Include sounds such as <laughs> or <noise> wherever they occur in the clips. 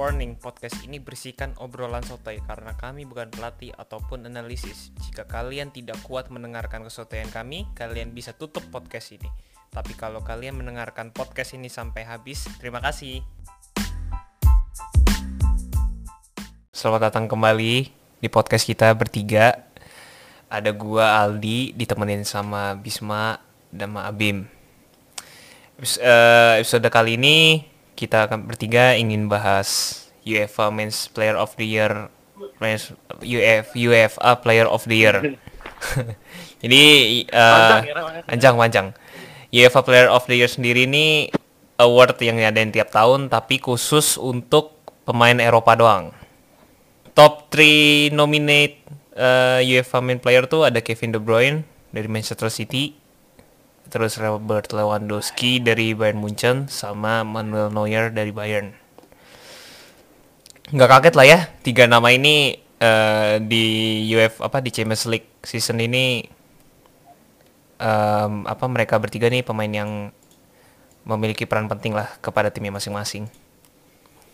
Warning, podcast ini berisikan obrolan sotoy karena kami bukan pelatih ataupun analisis. Jika kalian tidak kuat mendengarkan kesotoyan kami, kalian bisa tutup podcast ini. Tapi kalau kalian mendengarkan podcast ini sampai habis, terima kasih. Selamat datang kembali di podcast kita bertiga. Ada gua Aldi ditemenin sama Bisma dan Ma Abim. Eh, episode kali ini kita akan bertiga ingin bahas UEFA Men's Player of the Year Men's UF UEFA Player of the Year. <laughs> Jadi eh, Panjang panjang. UEFA Player of the Year sendiri ini award yang diadain tiap tahun tapi khusus untuk pemain Eropa doang. Top 3 nominate eh, UEFA Main Player tuh ada Kevin De Bruyne dari Manchester City, terus Robert Lewandowski dari Bayern Munchen sama Manuel Neuer dari Bayern. Nggak kaget lah ya tiga nama ini eh, di UEFA apa di Champions League season ini em, apa mereka bertiga nih pemain yang memiliki peran penting lah kepada timnya masing-masing.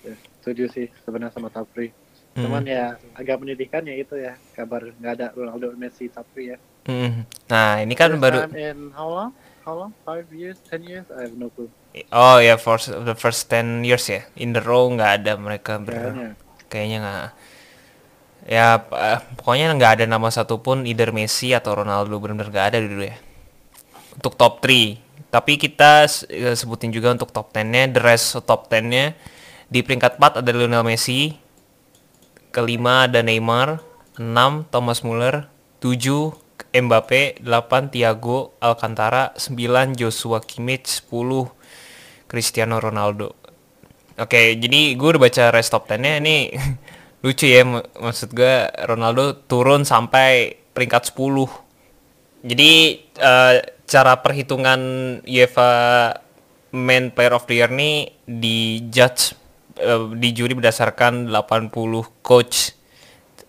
Ya, setuju sih sebenarnya sama Tapri. Hmm. Cuman ya agak menyedihkan ya itu ya kabar nggak ada Ronaldo Messi Tapri ya. Mm. Nah ini kan First baru in how long? How long? Five years? Ten years? I have no clue. oh ya for the first 10 years ya in the row nggak ada mereka ber Kayaknya. nggak ya eh, pokoknya nggak ada nama satupun either Messi atau Ronaldo benar-benar nggak ada dulu ya untuk top 3 tapi kita eh, sebutin juga untuk top 10 nya the rest top 10 nya di peringkat 4 ada Lionel Messi kelima ada Neymar 6 Thomas Muller 7 Mbappe 8 Thiago Alcantara 9 Joshua Kimmich 10 Cristiano Ronaldo Oke, jadi gue udah baca rest top 10-nya ini <laughs> lucu ya mak- maksud gue Ronaldo turun sampai peringkat 10. Jadi eh, cara perhitungan UEFA Man Player of the Year nih di judge eh, di juri berdasarkan 80 coach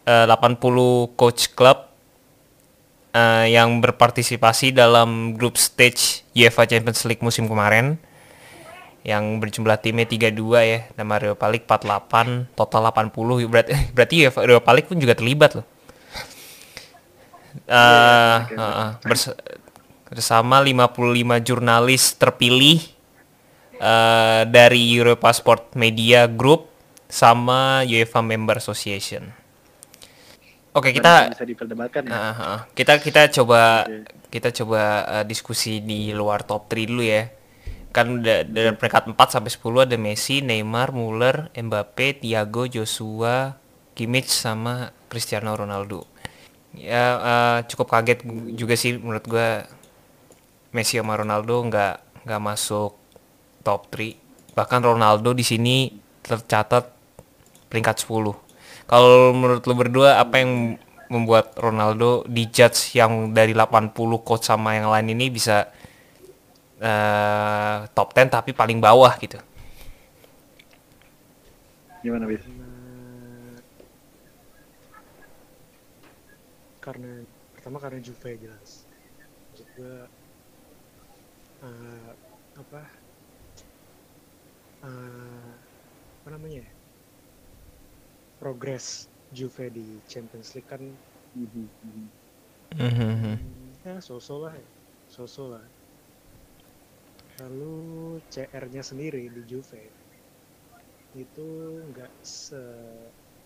eh, 80 coach club eh, yang berpartisipasi dalam group stage UEFA Champions League musim kemarin yang berjumlah timnya 32 ya dan Mario Palik 48 total 80 berarti <laughs> berarti UEFA Europa League pun juga terlibat loh oke, oke. heeh, bers- bersama 55 jurnalis terpilih eh, dari Europa Sport Media Group sama UEFA Member Association. Oke, kita bisa diperdebatkan ya. Ah, ah. kita kita coba Oke. kita coba eh, diskusi di luar top 3 dulu ya. Kan da- dari peringkat 4 sampai 10 ada Messi, Neymar, Muller, Mbappe, Thiago, Joshua, Kimmich sama Cristiano Ronaldo. Ya eh, cukup kaget juga sih menurut gua Messi sama Ronaldo nggak nggak masuk top 3. Bahkan Ronaldo di sini tercatat peringkat 10. Kalau menurut lu berdua apa yang membuat Ronaldo di judge yang dari 80 coach sama yang lain ini bisa eh, top 10 tapi paling bawah gitu. Gimana bis? karena pertama karena Juve jelas maksud gue eh, apa eh, apa namanya ya progres Juve di Champions League kan Mhm, mhm. Mhm. ya so-so lah ya so-so lah lalu CR-nya sendiri di Juve itu nggak se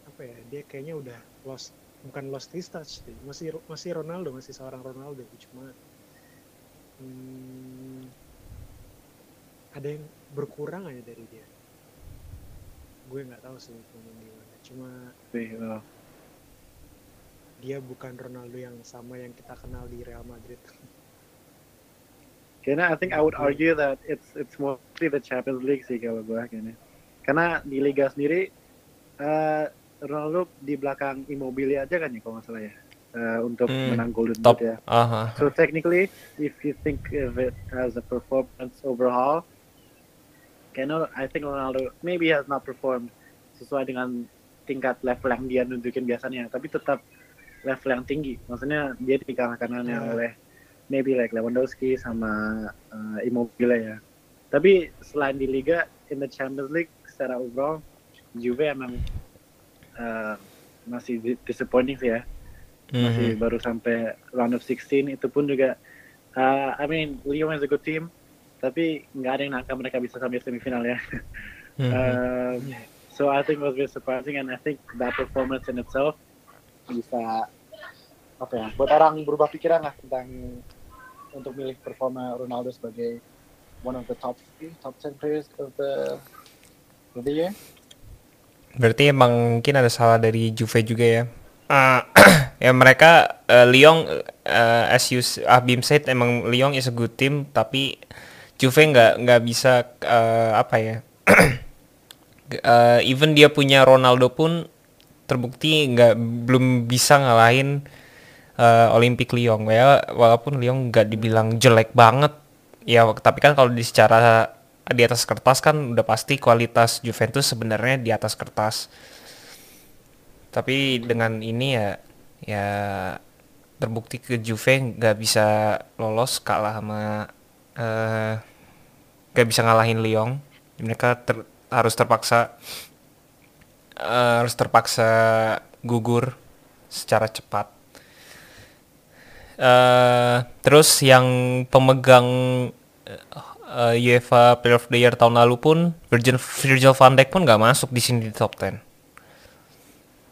apa ya dia kayaknya udah lost bukan lost his touch sih masih masih Ronaldo masih seorang Ronaldo cuma hmm, ada yang berkurang aja dari dia gue nggak tahu sih gimana cuma oh. dia bukan Ronaldo yang sama yang kita kenal di Real Madrid Kayaknya I think I would argue that it's it's mostly the Champions League sih kalau gua kayaknya. Karena di liga sendiri eh Ronaldo di belakang Immobile aja kan ya kalau nggak salah ya. eh, untuk Hmm, menang Golden. Boot ya. Aha. So technically, if you think of it as a performance overall, kayaknya I think Ronaldo maybe has not performed sesuai dengan tingkat level yang dia nunjukin biasanya, tapi tetap level yang tinggi. Maksudnya dia dikalahkan Ya. oleh maybe like Lewandowski sama uh, Immobile ya. Tapi selain di Liga, in the Champions League secara overall, Juve emang uh, masih di- disappointing sih ya. Masih Mhm. baru sampai round of 16 itu pun juga uh, I mean Lyon is a good team tapi nggak ada yang nangka mereka bisa sampai semifinal ya. <laughs> Mhm. Um, so I think it was very surprising and I think that performance in itself bisa apa ya buat orang berubah pikiran lah tentang untuk milih performa Ronaldo sebagai one of the top three, top 10 players of the of the year. Berarti emang mungkin ada salah dari Juve juga ya. Eh, <clears throat> ya mereka eh, Lyon eh, as you Abim said emang Lyon is a good team tapi Juve nggak nggak bisa eh, apa ya <clears throat> Eh, even dia punya Ronaldo pun terbukti nggak belum bisa ngalahin eh, Olympic Lyon. Ya walaupun Lyon nggak dibilang jelek banget. Ya tapi kan kalau di secara di atas kertas kan udah pasti kualitas Juventus sebenarnya di atas kertas. Tapi dengan ini ya ya terbukti ke Juve nggak bisa lolos kalah sama eh nggak bisa ngalahin Lyon. Mereka ter- harus terpaksa eh, harus terpaksa gugur secara cepat eh terus yang pemegang eh, UEFA Player of the Year tahun lalu pun Virgil Virgil van Dijk pun nggak masuk di sini di top 10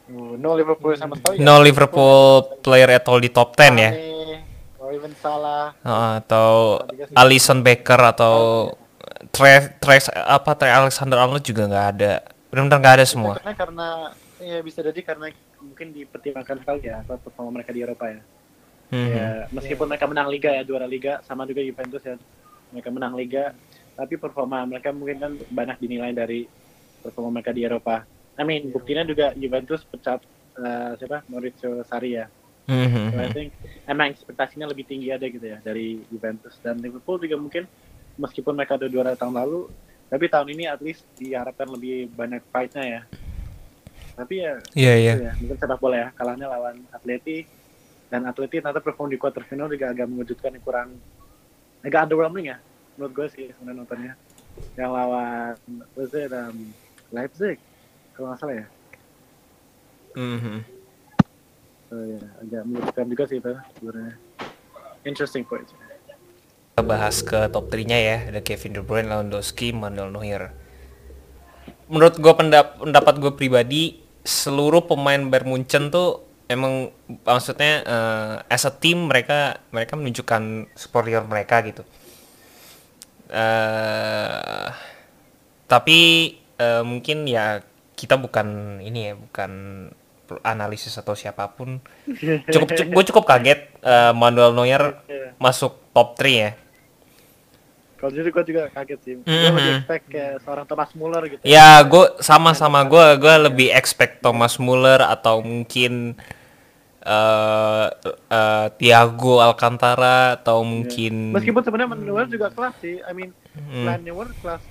Oh, no Liverpool sama sekali. ya? No Liverpool player at all di top 10 ya. Mane, Or even Salah. Uh, atau Alisson Becker atau Tre, Tre apa Tre Alexander Arnold juga nggak ada. Benar-benar nggak ada semua. Karena karena ya bisa jadi karena mungkin dipertimbangkan sekali ya performa mereka di Eropa ya. Mhm. Ya, meskipun mereka menang liga ya juara liga sama juga Juventus ya mereka menang liga tapi performa mereka mungkin kan banyak dinilai dari performa mereka di Eropa. I mean buktinya juga Juventus pecat eh, siapa Maurizio Sarri ya. Mhm. So, I think emang ekspektasinya lebih tinggi ada gitu ya dari Juventus dan Liverpool juga mungkin meskipun mereka udah juara tahun lalu tapi tahun ini at least diharapkan lebih banyak fight-nya ya. Tapi ya Iya iya. itu ya, mungkin sepak bola ya kalahnya lawan Atleti dan Atleti ternyata perform di quarter final juga agak mengejutkan yang kurang agak underwhelming ya menurut gue sih sebenarnya nontonnya yang lawan was it, um, Leipzig kalau nggak salah ya Mhm. so, ya agak mengejutkan juga sih itu sebenarnya interesting point Kita bahas ke top 3-nya ya. Ada Kevin De Bruyne, Lewandowski, Manuel Neuer. Menurut gue pendap pendapat gue pribadi, seluruh pemain Bayern Munchen tuh emang maksudnya eh, as a team mereka mereka menunjukkan superior mereka gitu. eh tapi eh, mungkin ya kita bukan ini ya bukan analisis atau siapa pun cukup, cukup gue cukup kaget eh, Manuel Neuer Iya. masuk top 3 ya kalau jadi gue juga kaget sih. Gue Mhm. lebih expect kayak seorang Thomas Muller gitu ya. Gue sama-sama gue gue lebih expect Thomas Muller atau mungkin eh eh, Thiago Alcantara atau mungkin meskipun sebenarnya Neuer juga kelas sih. I mean Hmm. selain Neuer kelas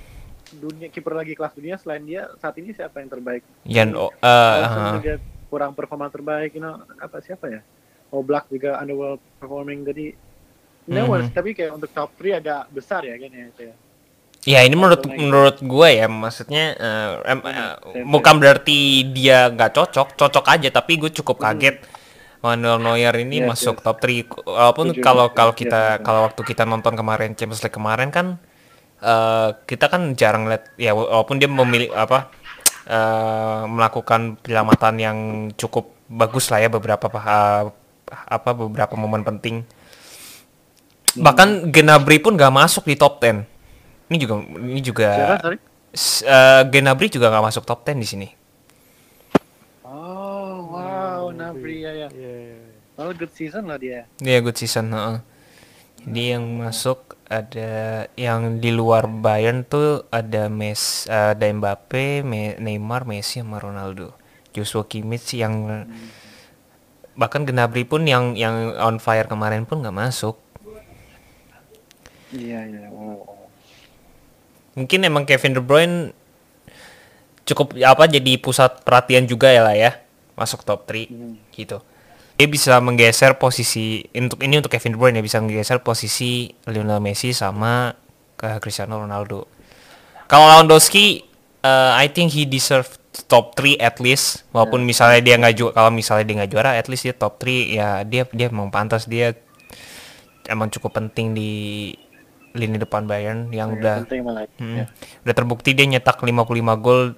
dunia kiper lagi kelas dunia selain dia saat ini siapa yang terbaik? Jan oh, Alisson uh, juga kurang performa terbaik, you know, apa siapa ya? Oblak juga underworld performing jadi no Mhm. worries, tapi kayak untuk top 3 agak besar ya kan ya itu ya. Ya ini menurut menurut gue ya maksudnya eh, em- Hmm, same, bukan berarti dia nggak cocok, cocok aja tapi gue cukup Hmm. kaget Manuel Neuer ini Yes, masuk yes. top 3 walaupun kalau kalau kita yes, kalau waktu kita nonton kemarin Champions League kemarin kan eh, kita kan jarang lihat ya walaupun dia memilih apa eh, melakukan penyelamatan yang cukup bagus lah ya beberapa eh, apa beberapa momen penting Hmm. Bahkan Gnabry pun nggak masuk di top 10 ini juga ini juga Siapa? S- eh, Gnabry juga nggak masuk top 10 di sini. Oh, wow, Nabri ya ya. Iya. Oh, good season lah dia. Dia good season, heeh. Jadi yang masuk ada yang di luar Bayern tuh ada Mes, ada Mbappe, Me- Neymar, Messi sama Ronaldo. Joshua Kimmich yang bahkan Gnabry pun yang yang on fire kemarin pun nggak masuk. Iya, iya. Wow. wow. Mungkin emang Kevin De Bruyne cukup apa jadi pusat perhatian juga ya lah ya masuk top 3 Hmm. gitu. Dia bisa menggeser posisi untuk ini untuk Kevin De Bruyne ya bisa menggeser posisi Lionel Messi sama ke Cristiano Ronaldo. Kalau Lewandowski, uh, I think he deserve top 3 at least walaupun misalnya dia nggak juara kalau misalnya dia nggak juara at least dia top 3 ya dia dia emang pantas dia emang cukup penting di lini depan Bayern yang udah malah. Hmm. Ya. Udah terbukti dia nyetak 55 gol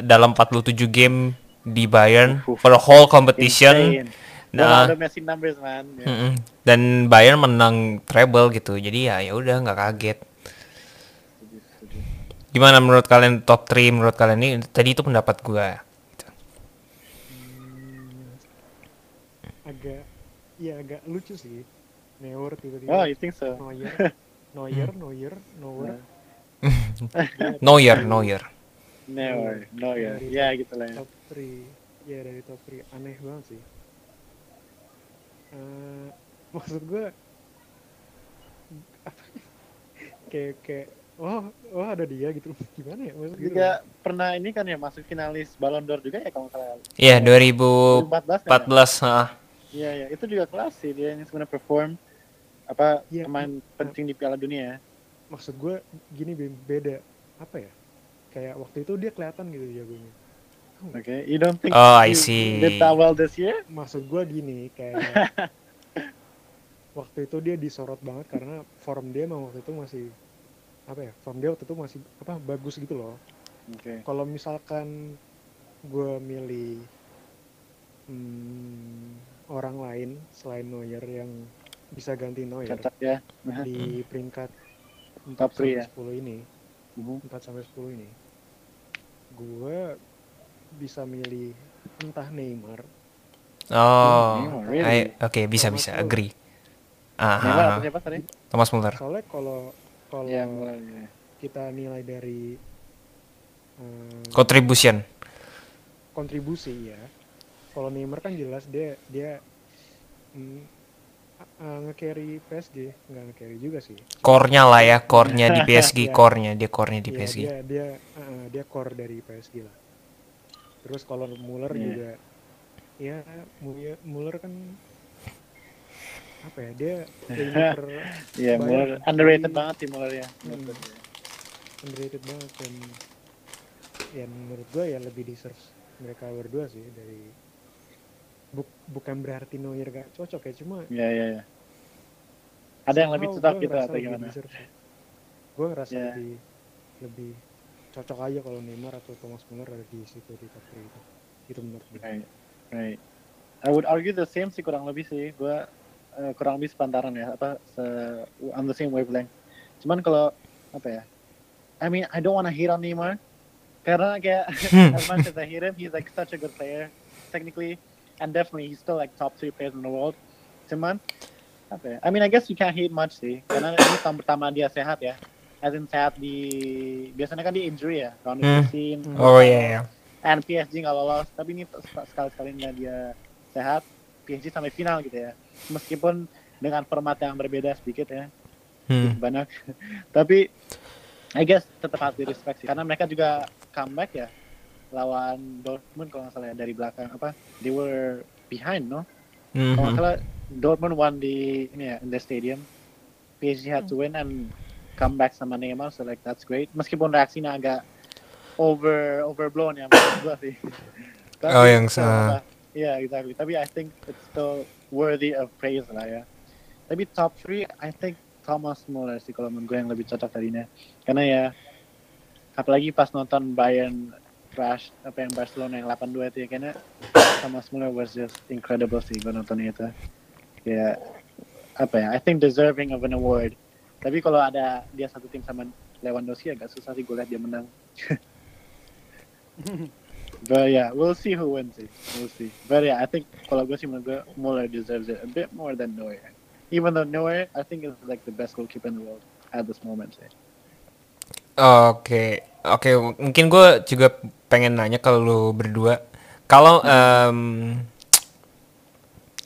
dalam 47 game di Bayern Uhuh. for the whole competition. Insane. Nah, Messi numbers man. Ya. mm-mm. dan Bayern menang treble gitu. Jadi ya ya udah nggak kaget. Gimana menurut kalian top 3 menurut kalian ini? Tadi itu pendapat gua. Hmm, agak ya agak lucu sih Neuer Oh, tiba-tiba you think so? <laughs> Neuer Neuer Neuer Neuer Neuer, Neuer. Never. No, ya. Ya gitu lah ya. top 3 ya dari top 3 aneh banget sih Eh, maksud gue kayak kayak oh oh ada dia gitu gimana ya maksud gue Juga pernah ini kan ya masuk finalis Ballon d'Or juga ya kalau nggak salah. Iya, 2014. 2014 kan ya? ah. Iya, iya. Itu juga kelas sih dia yang sebenarnya perform apa Iya. pemain penting di Piala Dunia ya. maksud gue gini Bim, beda apa ya kayak waktu itu dia kelihatan gitu jagonya Oke, you don't think Oh, I see. did that well this year? maksud gue gini kayak <laughs> waktu itu dia disorot banget karena form dia emang waktu itu masih apa ya form dia waktu itu masih apa bagus gitu loh Oke. kalau misalkan gue milih hmm, orang lain selain Neuer yang bisa ganti Neuer Cocok ya. di peringkat 4 Top three sampai ya? 10 ini Mhm. 4 sampai 10 ini gue bisa milih entah Neymar Oh. Neymar, really? I- Oke, bisa bisa Thomas Muller. agree. Ah, Neymar ah, atau ah. siapa tadi? Thomas Muller. soalnya kalau kalau Ya, ya. kita nilai dari Contribution. kontribusi ya kalau Neymar kan jelas dia dia mm, a- nge-carry PSG nggak nge-carry juga sih Core-nya lah ya, core-nya di PSG, <laughs> Iya. core-nya dia core-nya di Iya, PSG. dia dia uh, dia core dari PSG lah terus kalau Muller Iya. juga ya Mu- Muller kan apa ya dia <laughs> Iya, Bayern Muller tapi underrated banget sih Muller ya. Hmm. underrated banget dan ya menurut gue ya lebih deserve mereka berdua sih dari buk- bukan berarti Neuer gak cocok ya cuma Iya, iya, iya. Ada yang lebih cocok gitu atau gimana? gue ngerasa Ya. lebih lebih cocok aja kalau Neymar atau Thomas Muller ada di situ di top 3 itu itu menurut gue Right, right. I would argue the same sih kurang lebih sih. Gua eh, kurang lebih sepantaran ya, apa se on the same wavelength. Cuman kalau apa ya? I mean, I don't wanna hate on Neymar karena kayak <laughs> as much as I hate him, he's like such a good player technically and definitely he's still like top three players in the world. Cuman apa ya? I mean, I guess you can't hate much sih karena ini tahun pertama dia sehat ya. As in sehat di biasanya kan di injury ya, round Hmm. 16. Oh iya iya. and PSG nggak lolos tapi ini sekali sekalinya dia sehat PSG sampai final gitu ya meskipun dengan format yang berbeda sedikit ya Hmm. banyak <laughs> tapi I guess tetap harus di respect sih karena mereka juga comeback ya lawan Dortmund kalau nggak salah ya dari belakang apa they were behind no? Kalau nggak salah Dortmund won di ini ya in the stadium. PSG had to win and come back sama Neymar so like that's great. Meskipun reaksinya agak over overblown ya menurut gua sih. <laughs> Tapi, Oh, yang still, sa- apa, Iya exactly. Tapi I think it's still worthy of praise lah ya. Tapi top 3 I think Thomas Muller sih kalau menurut gue yang lebih cocok tadinya. Karena ya apalagi pas nonton Bayern crash apa yang Barcelona yang 8-2 itu ya kayaknya Thomas Muller was just incredible sih gue nonton itu kayak apa ya I think deserving of an award tapi kalau ada dia satu tim sama Lewandowski agak susah sih gue lihat dia menang <laughs> But yeah, we'll see who wins it. We'll see. But yeah, I think kalau gue sih menurut gue Muller deserves it a bit more than Neuer. Even though Neuer, I think is like the best goalkeeper in the world at this moment. Sih. Oke, oke. Mungkin gue juga pengen nanya ke lu berdua. Kalau em,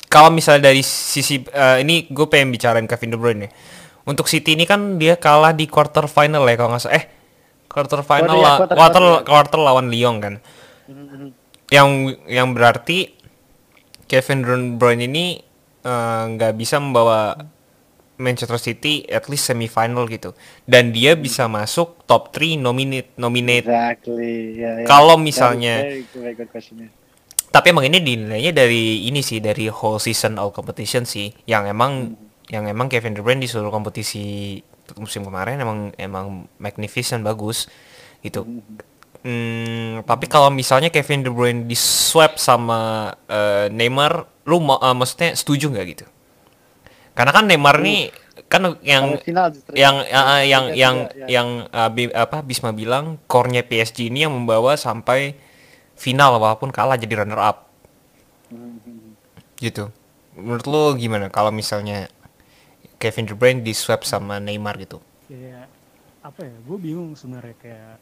kalau misalnya dari sisi eh, ini gue pengen bicarain Kevin De Bruyne. Untuk City ini kan dia kalah di quarter final ya kalau nggak salah. Eh, quarter final iya, la- quarter quarter final, ya. quarter lawan Lyon kan. Mhm, Yang yang berarti Kevin De Bruyne ini eh, nggak bisa membawa Manchester City at least semifinal gitu dan dia bisa masuk top 3 nominate nominate Exactly. Yeah, yeah. Kalau misalnya-. Yeah. tapi emang ini dinilainya dari ini sih dari whole season all competition sih yang emang yang emang Kevin De Bruyne di seluruh kompetisi musim kemarin emang emang magnificent bagus gitu Hmm, tapi kalau misalnya Kevin De Bruyne di swap sama eh, Neymar, lu mau eh, maksudnya setuju nggak gitu? Karena kan Neymar nih kan yang Kalau final justru yang eh, yang Tiga-tiga, yang ya. yang eh, Bi- apa Bisma bilang core-nya PSG ini yang membawa sampai final walaupun kalah jadi runner up Mhm. gitu. Menurut lu gimana kalau misalnya Kevin De Bruyne di swap sama Neymar gitu? kayak apa ya gue bingung sebenarnya kayak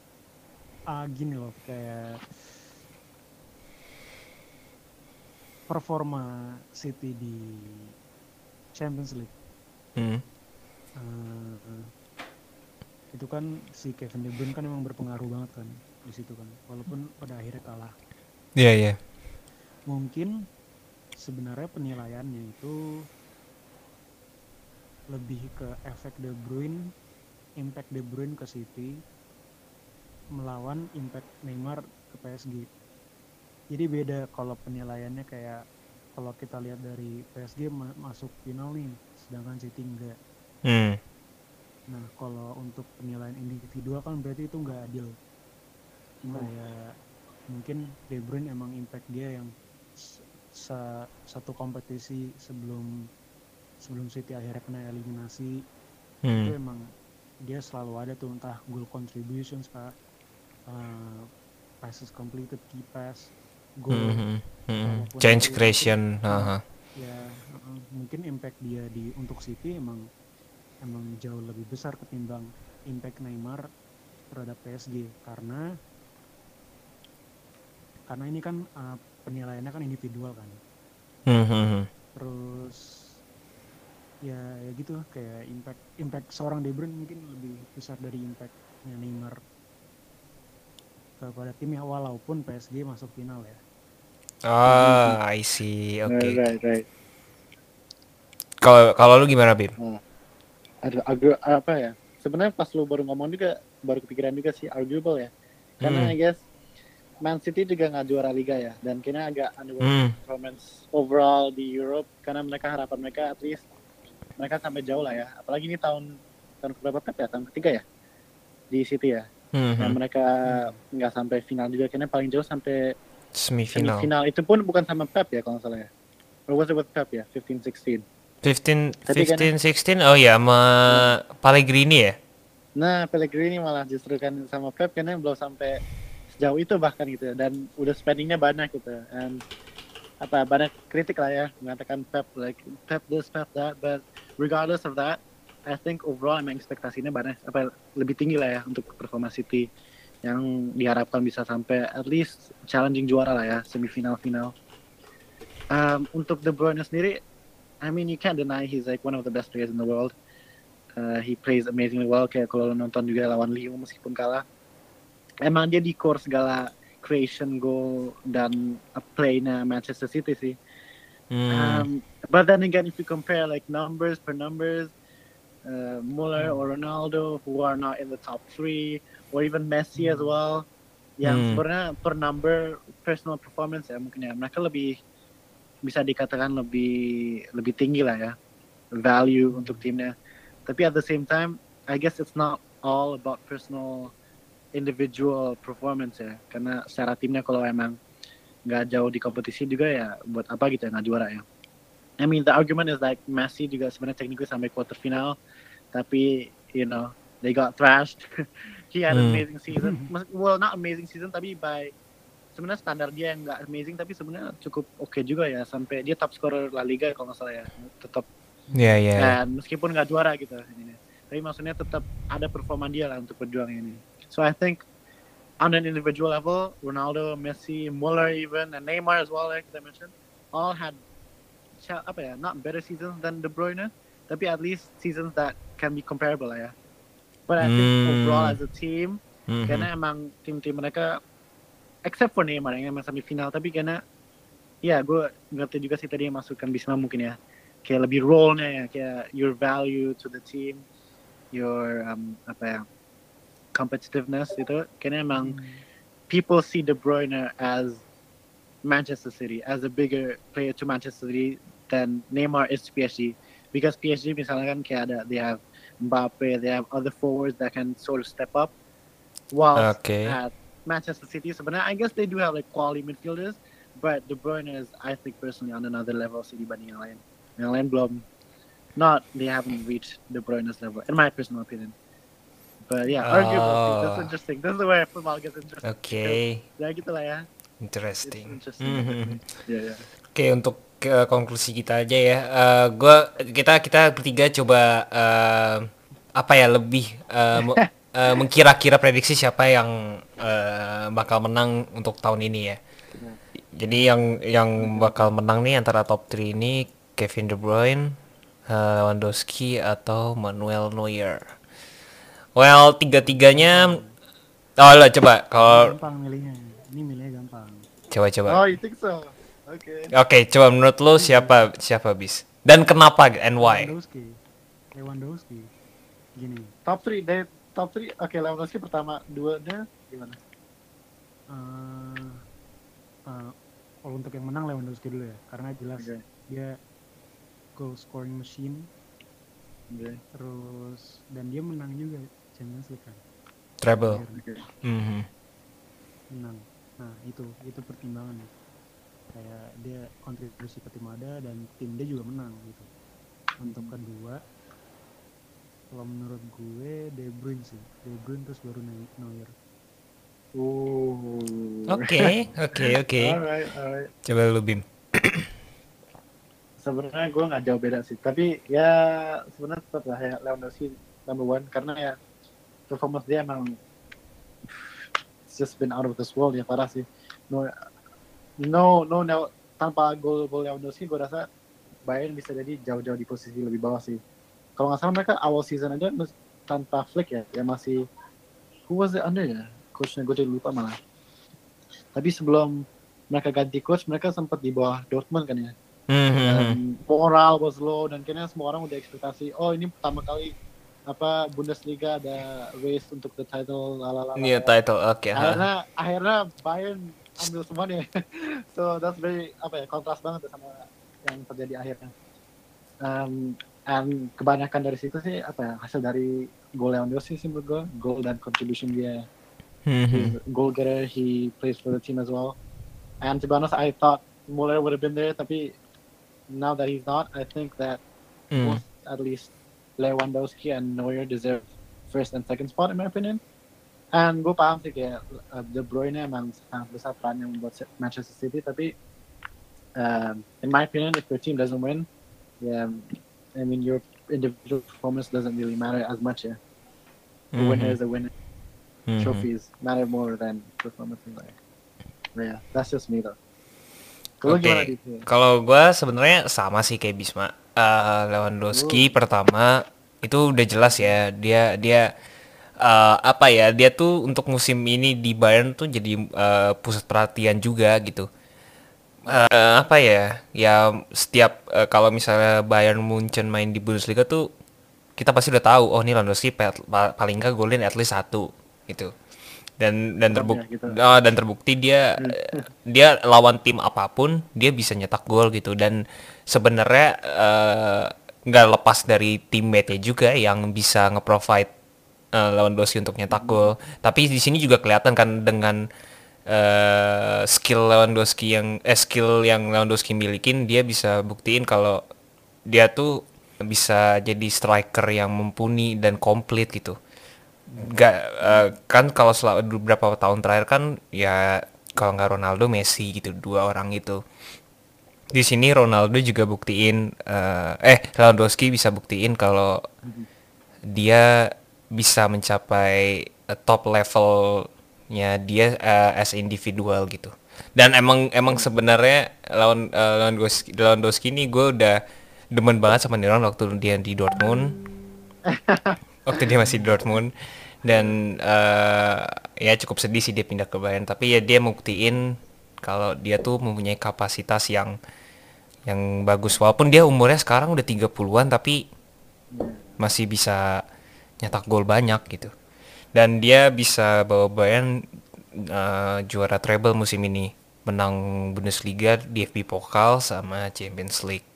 ah gini loh kayak performa City di Champions League Hmm. eh, itu kan si Kevin De Bruyne kan emang berpengaruh banget kan di situ kan walaupun pada akhirnya kalah Iya iya. mungkin sebenarnya penilaiannya itu lebih ke efek De Bruyne, impact De Bruyne ke City melawan impact Neymar ke PSG. Jadi beda kalau penilaiannya kayak kalau kita lihat dari PSG ma- masuk final nih, sedangkan City enggak. Hmm. Nah, kalau untuk penilaian individual kan berarti itu nggak adil. Kayak mungkin De Bruyne emang impact dia yang sa- satu kompetisi sebelum sebelum City akhirnya kena eliminasi itu Hmm. emang dia selalu ada tuh entah goal contributions kah, uh, passes completed, key pass, goal. Hmm, hmm, hmm. Change itu- creation. aha. ya uh, mungkin impact dia di untuk City emang emang jauh lebih besar ketimbang impact Neymar terhadap PSG karena karena ini kan uh, penilaiannya kan individual kan hmm, hmm. terus ya ya gitu kayak impact impact seorang De Bruyne mungkin lebih besar dari impactnya Neymar kepada timnya walaupun PSG masuk final ya Ah, I see. Oke. Right, right, right. Kalau kalau lu gimana, Bim? Aduh, agak apa ya? Sebenarnya pas lu baru ngomong juga, baru kepikiran juga sih arguable ya. Karena Hmm. I guess Man City juga nggak juara liga ya, dan kayaknya agak underwhelming Hmm. performance overall di Europe karena mereka harapan mereka at least mereka sampai jauh lah ya. Apalagi ini tahun tahun keberapa Pep ya? Tahun ketiga ya di City ya. Hmm, Dan hmm. mereka nggak sampai final juga, kayaknya paling jauh sampai Semifinal. semifinal. Itu pun bukan sama Pep ya kalau nggak salah ya. Or was it with Pep ya? 15-16. 15 Tapi kan- 15 16 oh ya sama Pellegrini ya. Nah, Pellegrini malah justru kan sama Pep karena belum sampai sejauh itu bahkan gitu ya. dan udah spendingnya banyak gitu and apa banyak kritik lah ya mengatakan Pep like Pep this Pep that but regardless of that I think overall emang ekspektasinya banyak apa lebih tinggi lah ya untuk performa City yang diharapkan bisa sampai at least challenging juara lah ya semifinal final um, untuk De Bruyne sendiri I mean you can't deny he's like one of the best players in the world. Uh, he plays amazingly well kayak kalau lo nonton juga lawan Lyon meskipun kalah. Emang dia di core segala creation goal dan play-nya Manchester City sih. Hmm. um, but then again if you compare like numbers per numbers uh, Muller or Ronaldo who are not in the top three or even Messi as well yang Hmm. sebenarnya per number personal performance ya mungkin ya mereka lebih bisa dikatakan lebih lebih tinggi lah ya value untuk timnya. Tapi at the same time I guess it's not all about personal individual performance ya karena secara timnya kalau emang nggak jauh di kompetisi juga ya buat apa gitu ya nggak juara ya. I mean the argument is like Messi juga sebenarnya technically sampai quarter final tapi you know they got thrashed. <laughs> He had an Hmm. amazing season. Well not amazing season tapi by sebenarnya standar dia yang nggak amazing tapi sebenarnya cukup oke juga ya. Sampai dia top scorer La Liga kalau nggak salah ya. Tetap. Ya ya. dan meskipun nggak juara gitu ini. Tapi maksudnya tetap ada performa dia lah untuk berjuang ini. So I think on an individual level Ronaldo Messi Muller even and Neymar as well like I mentioned all had apa ya not better seasons than De Bruyne tapi at least seasons that can be comparable lah ya but I think Hmm. overall as a team Mhm. karena emang tim-tim mereka except for Neymar yang emang sampai final tapi karena ya gue ngerti juga sih tadi yang masukkan Bisma mungkin ya kayak lebih role-nya ya kayak your value to the team your um, apa ya competitiveness itu kayaknya emang people see De Bruyne as Manchester City as a bigger player to Manchester City than Neymar is to PSG because PSG misalnya kan kayak ada they have Mbappe they have other forwards that can sort of step up while Okay. at Manchester City sebenarnya I guess they do have like quality midfielders but De Bruyne is I think personally on another level City dibanding yang lain yang lain not they haven't reached De Bruyne's level in my personal opinion but yeah arguable sih. that's Oh. interesting this is where football gets interesting Oke, ya gitu lah ya interesting. It's interesting, Mhm. yeah yeah Oke, untuk ke konklusi kita aja ya. Eh, gua kita kita bertiga coba eh, apa ya lebih eh, me- <laughs> eh, mengkira-kira prediksi siapa yang eh, bakal menang untuk tahun ini ya. Jadi yang yang bakal menang nih antara top 3 ini Kevin De Bruyne, eh, Lewandowski atau Manuel Neuer. Well, tiga-tiganya Oh, lo coba kalau gampang milihnya ini milihnya gampang coba-coba. oh you think so okay Oke, coba menurut lo siapa siapa bis? Dan kenapa and why? Lewandowski. Lewandowski. Gini. Top 3 deh. Top 3 oke Lewandowski pertama. Dua nya gimana? Eh eh, kalau untuk yang menang Lewandowski dulu ya. Karena jelas Oke. dia goal scoring machine. Oke. terus dan dia menang juga Champions League kan? Treble. Akhirnya. Mhm. menang. Nah itu itu pertimbangannya kayak dia kontribusi ke tim ada dan tim dia juga menang gitu untuk kedua kalau menurut gue De Bruyne sih De Bruyne terus baru Neu- Neuer Ooh. Oke, oke, <laughs> oke. Coba lu Bim. sebenarnya gue nggak jauh beda sih tapi ya sebenarnya tetap lah ya Lewandowski number one karena ya performance dia emang just been out of this world ya parah sih no no no, no tanpa gol gol Lewandowski gue rasa Bayern bisa jadi jauh-jauh di posisi lebih bawah sih kalau nggak salah mereka awal season aja tanpa Flick ya ya masih who was it under ya coachnya gue jadi lupa malah tapi sebelum mereka ganti coach mereka sempat di bawah Dortmund kan ya Mhm. dan moral was low dan kayaknya semua orang udah ekspektasi oh ini pertama kali apa Bundesliga ada race untuk the title lalala Iya title, oke. ha. akhirnya akhirnya Bayern ambil semuanya <laughs> so that's very apa ya kontras banget tuh sama yang terjadi akhirnya um, and kebanyakan dari situ sih apa ya hasil dari gol Lewandowski sih menurut gue goal dan contribution dia Mhm. a goal getter he plays for the team as well and to be honest I thought Muller would have been there tapi now that he's not I think that Hmm. both at least Lewandowski and Neuer deserve first and second spot in my opinion. And gue paham sih kayak uh, De Bruyne emang sangat besar perannya membuat Manchester City, tapi um, in my opinion if your team doesn't win, yeah, I mean your individual performance doesn't really matter as much. Yeah, a winner is a winner. Mhm. Trophies matter more than performance. Like, yeah, that's just me though. Oke, di kalau gua sebenarnya sama sih kayak Bisma. Eh, Lewandowski pertama itu udah jelas ya dia dia eh, apa ya dia tuh untuk musim ini di Bayern tuh jadi eh, pusat perhatian juga gitu. Eh, apa ya ya setiap eh, kalau misalnya Bayern Munchen main di Bundesliga tuh kita pasti udah tahu oh ini Lewandowski pa- pa- paling nggak golin at least satu gitu dan dan terbukti gitu. dan terbukti dia <laughs> dia lawan tim apa pun dia bisa nyetak gol gitu dan sebenarnya nggak lepas dari teammate-nya juga yang bisa nge-provide eh, Lewandowski untuk nyetak gol. Tapi di sini juga kelihatan kan dengan eh, skill Lewandowski yang eh skill yang Lewandowski milikin dia bisa buktiin kalau dia tuh bisa jadi striker yang mumpuni dan komplit gitu. Nggak eh, kan kalau selama beberapa tahun terakhir kan ya kalau nggak Ronaldo Messi gitu dua orang itu. Di sini Ronaldo juga buktiin eh, eh Lewandowski bisa buktiin kalau dia bisa mencapai eh, top levelnya dia eh, as individual gitu. Dan emang emang sebenarnya lawan eh, Lewandowski Lewandowski ini gue udah demen banget sama Niron waktu dia di Dortmund. <laughs> Waktu dia masih di Dortmund. Dan eh, ya cukup sedih sih dia pindah ke Bayern. Tapi ya dia buktiin kalau dia tuh mempunyai kapasitas yang yang bagus. Walaupun dia umurnya sekarang udah 30-an tapi masih bisa nyetak gol banyak gitu. Dan dia bisa bawa Bayern eh, juara treble musim ini. Menang Bundesliga DFB Pokal sama Champions League.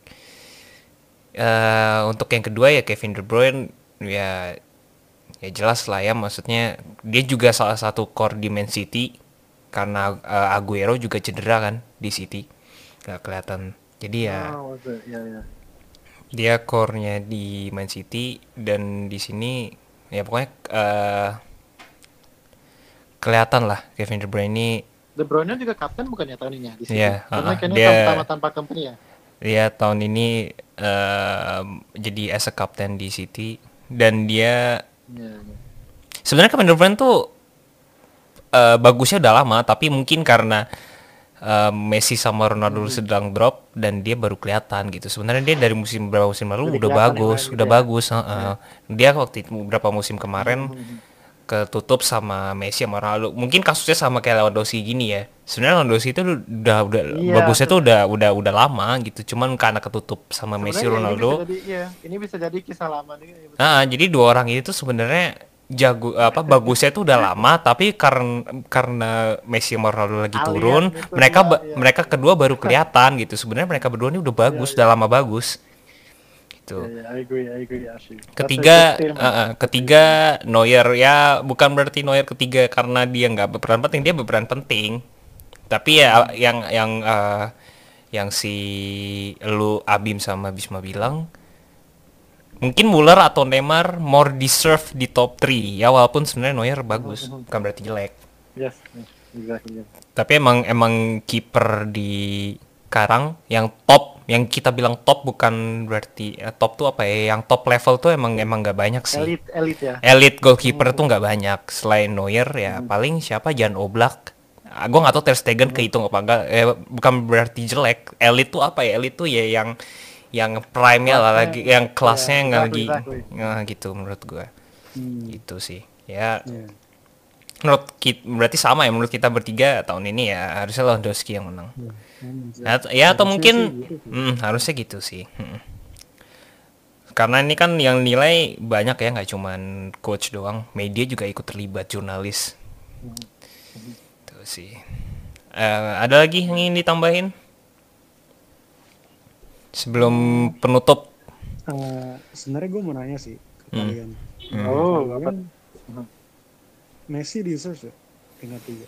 Eh untuk yang kedua ya Kevin De Bruyne ya ya jelas lah ya maksudnya dia juga salah satu core di Man City. Karena eh, Aguero juga cedera kan di City. Gak kelihatan. Jadi ya Oh, was it? Yeah, yeah. dia core-nya di Man City dan di sini ya pokoknya eh kelihatan lah Kevin De Bruyne ini De Bruyne juga kapten bukan ya tahun ini ya di sini? Iya, Karena kayaknya Dia- tanpa tanpa company ya. dia tahun ini eh, jadi as a captain di City dan dia Iya, iya. sebenarnya Kevin De Bruyne tuh eh, bagusnya udah lama tapi mungkin karena eh, Messi sama Ronaldo sedang drop dan dia baru kelihatan gitu sebenarnya dia dari musim beberapa musim lalu Udah udah bagus emang gitu udah ya. bagus heeh. dia waktu itu beberapa musim kemarin Hmm, ketutup sama Messi sama Ronaldo mungkin kasusnya sama kayak Lewandowski gini ya sebenarnya Lewandowski itu udah udah Iya, bagusnya tuh udah udah udah lama gitu cuman karena ketutup sama Messi Sebenarnya Ronaldo Ini bisa jadi, iya, ini bisa jadi kisah lama nih. ya, betul. Nah, jadi dua orang ini tuh sebenarnya jago apa bagusnya tuh udah lama tapi karena karena Messi sama Ronaldo lagi Alien turun, itu mereka ba- iya. mereka kedua baru kelihatan gitu. Sebenarnya mereka berdua ini udah bagus, udah lama bagus. Gitu. Iya, iya, I agree, I agree, actually. That's a Ketiga eh, ketiga Neuer ya bukan berarti Neuer ketiga karena dia nggak berperan penting, dia berperan penting. Tapi ya yang yang eh, yang si lu Abim sama Bisma bilang mungkin Muller atau Neymar more deserve di top 3 ya walaupun sebenarnya Neuer bagus bukan berarti jelek. Yes, exactly. tapi emang emang kiper di Karang yang top yang kita bilang top bukan berarti eh, top tuh apa ya? Yang top level tuh emang emang nggak banyak sih. Elite, elite ya. elite goalkeeper tuh nggak banyak. Selain Neuer ya paling siapa? Jan Oblak. Ah, gue nggak tahu Ter Stegen kehitung apa enggak eh, bukan berarti jelek. Elite tuh apa ya? Elite tuh ya yang yang prime nya lah lagi yang kelasnya iya, yang exactly, lagi exactly. nah, gitu menurut gue Hmm, gitu sih ya iya. menurut kita berarti sama ya menurut kita bertiga tahun ini ya harusnya Lewandowski yang menang Iya, emang sih. Ya, atau Harusnya mungkin gitu sih. mm, harusnya gitu sih. Mm. Karena ini kan yang nilai banyak ya nggak cuman coach doang, media juga ikut terlibat jurnalis. Tuh sih. Eh, ada lagi yang ingin ditambahin? Sebelum penutup. Eh, sebenarnya gue mau nanya sih ke Hmm. kalian. Hmm. Oh, Kalian apa? Messi deserves ya tingkat tiga.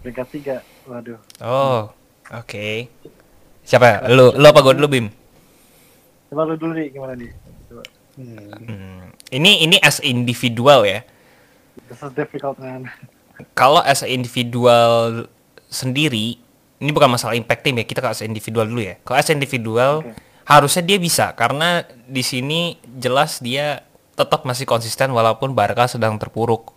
Peringkat tiga. Waduh. Oh, oke. Siapa? Lu, lu apa gue dulu Bim? Coba lu dulu nih, gimana nih? Coba. Iya, Hmm. Ini ini as individual ya. This is difficult, man. kalau as individual sendiri ini bukan masalah impact team ya kita as a individual dulu ya. Kalau as individual Oke. harusnya dia bisa karena di sini jelas dia tetap masih konsisten walaupun Barca sedang terpuruk.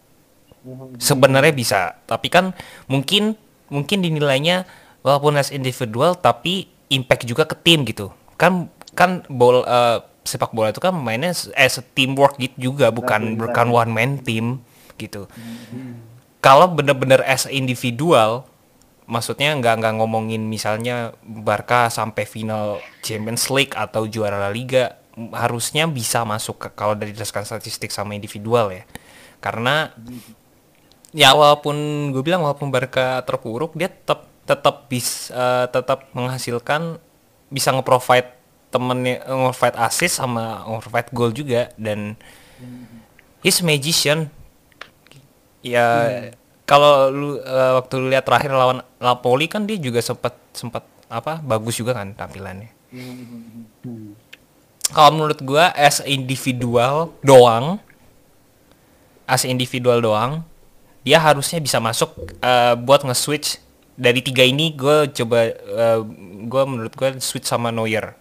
Sebenarnya bisa tapi kan mungkin mungkin dinilainya walaupun as individual tapi impact juga ke tim gitu. Kan kan bol eh, sepak bola itu kan mainnya as a teamwork gitu juga bukan Exactly, bukan exactly. one man team gitu. Kalau bener-bener as individual maksudnya nggak nggak ngomongin misalnya Barca sampai final Champions League atau juara La Liga harusnya bisa masuk ke kalau dari berdasarkan statistik sama individual ya. Karena ya walaupun gue bilang walaupun Barca terpuruk dia tetap tetap bisa tetap menghasilkan bisa nge-provide temennya nge-provide assist sama nge-provide goal juga. Dan he's magician. Ya kalau lu eh, waktu lu lihat terakhir lawan Napoli kan dia juga sempat sempat apa bagus juga kan tampilannya Hmm. kalau menurut gua as individual doang as individual doang dia harusnya bisa masuk eh, buat nge-switch dari tiga ini gue coba eh, gua menurut gua switch sama Neuer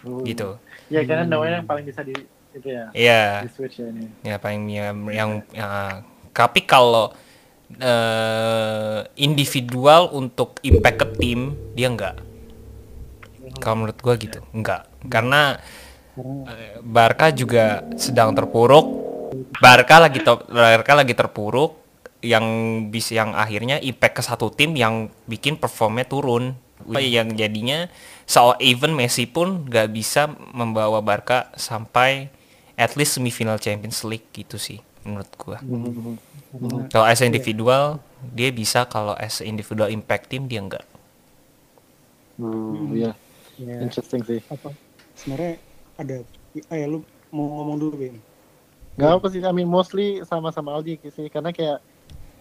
Uh, gitu Ya, karena Neuer yang paling bisa di itu ya. Iya Di switch ya ini. ya paling ya, yang ya, tapi kalau eh, individual untuk impact ke tim dia enggak. Kalau menurut gua gitu enggak. Karena eh, Barca juga sedang terpuruk. Barca lagi Barca lagi terpuruk. Yang bisa yang akhirnya impact ke satu tim yang bikin performnya turun. Yang jadinya so even Messi pun nggak bisa membawa Barca sampai at least semifinal Champions League gitu sih menurut gua. Karena Kalau as individual dia bisa kalau as individual impact team dia enggak. Hmm, ya Interesting sih. apa sebenarnya ada ah ya lu mau ngomong dulu Bim Gak apa sih, I mean mostly sama-sama Aldi sih, karena kayak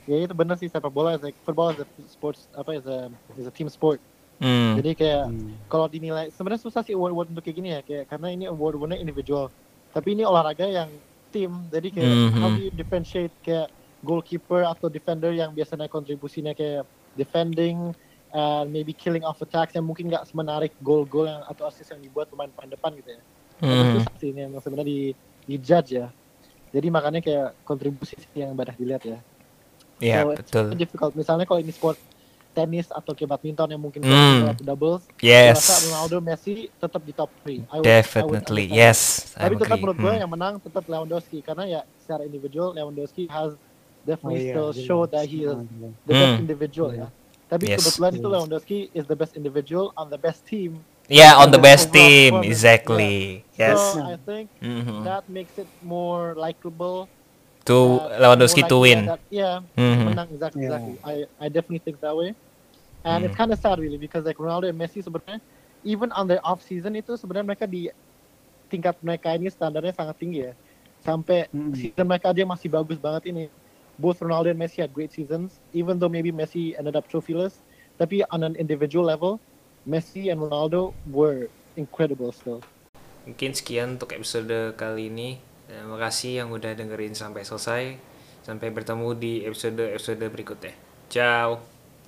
ya itu benar sih sepak bola, a, football as a sports apa as a, as a team sport. Hmm. Jadi kayak Hmm. kalau dinilai sebenarnya susah sih award award untuk kayak gini ya, kayak karena ini award awardnya individual. Tapi ini olahraga yang tim, jadi kayak Mhm. how do you differentiate kayak goalkeeper atau defender yang biasanya kontribusinya kayak defending and maybe killing off attacks yang mungkin nggak semenarik gol-gol yang atau assist yang dibuat pemain-pemain depan gitu ya. Itu Hmm. susah sih ini yang sebenarnya di, di judge ya. Jadi makanya kayak kontribusi yang banyak dilihat ya. Ya, So, betul. Difficult. Misalnya kalau ini sport tenis atau kayak badminton yang mungkin Hmm. atau doubles, Yes. Saya rasa Ronaldo Messi tetap di top 3. Definitely. Yes. I Tapi tetap agree. menurut gue Hmm. yang menang tetap Lewandowski karena ya secara individual Lewandowski has definitely Oh, iya, still jelas. show that he is Ah, jelas. the best Hmm. individual ya. Tapi Yes. kebetulan itu Yes. Lewandowski is the best individual on the best team. Yeah, on the best team, exactly. Yes. So I think Mhm. that makes it more likable. To that Lewandowski to win. That, yeah, Mhm. menang exactly, Yeah. exactly. I I definitely think that way. And it's Hmm. kind of sad really because like Ronaldo and Messi sebenarnya even on their off season itu sebenarnya mereka di tingkat mereka ini standarnya sangat tinggi ya. Sampai Hmm. season mereka dia masih bagus banget ini. Both Ronaldo and Messi had great seasons even though maybe Messi ended up trophyless. Tapi on an individual level, Messi and Ronaldo were incredible still. Mungkin sekian untuk episode kali ini. Terima kasih yang udah dengerin sampai selesai. Sampai bertemu di episode-episode berikutnya. Ciao.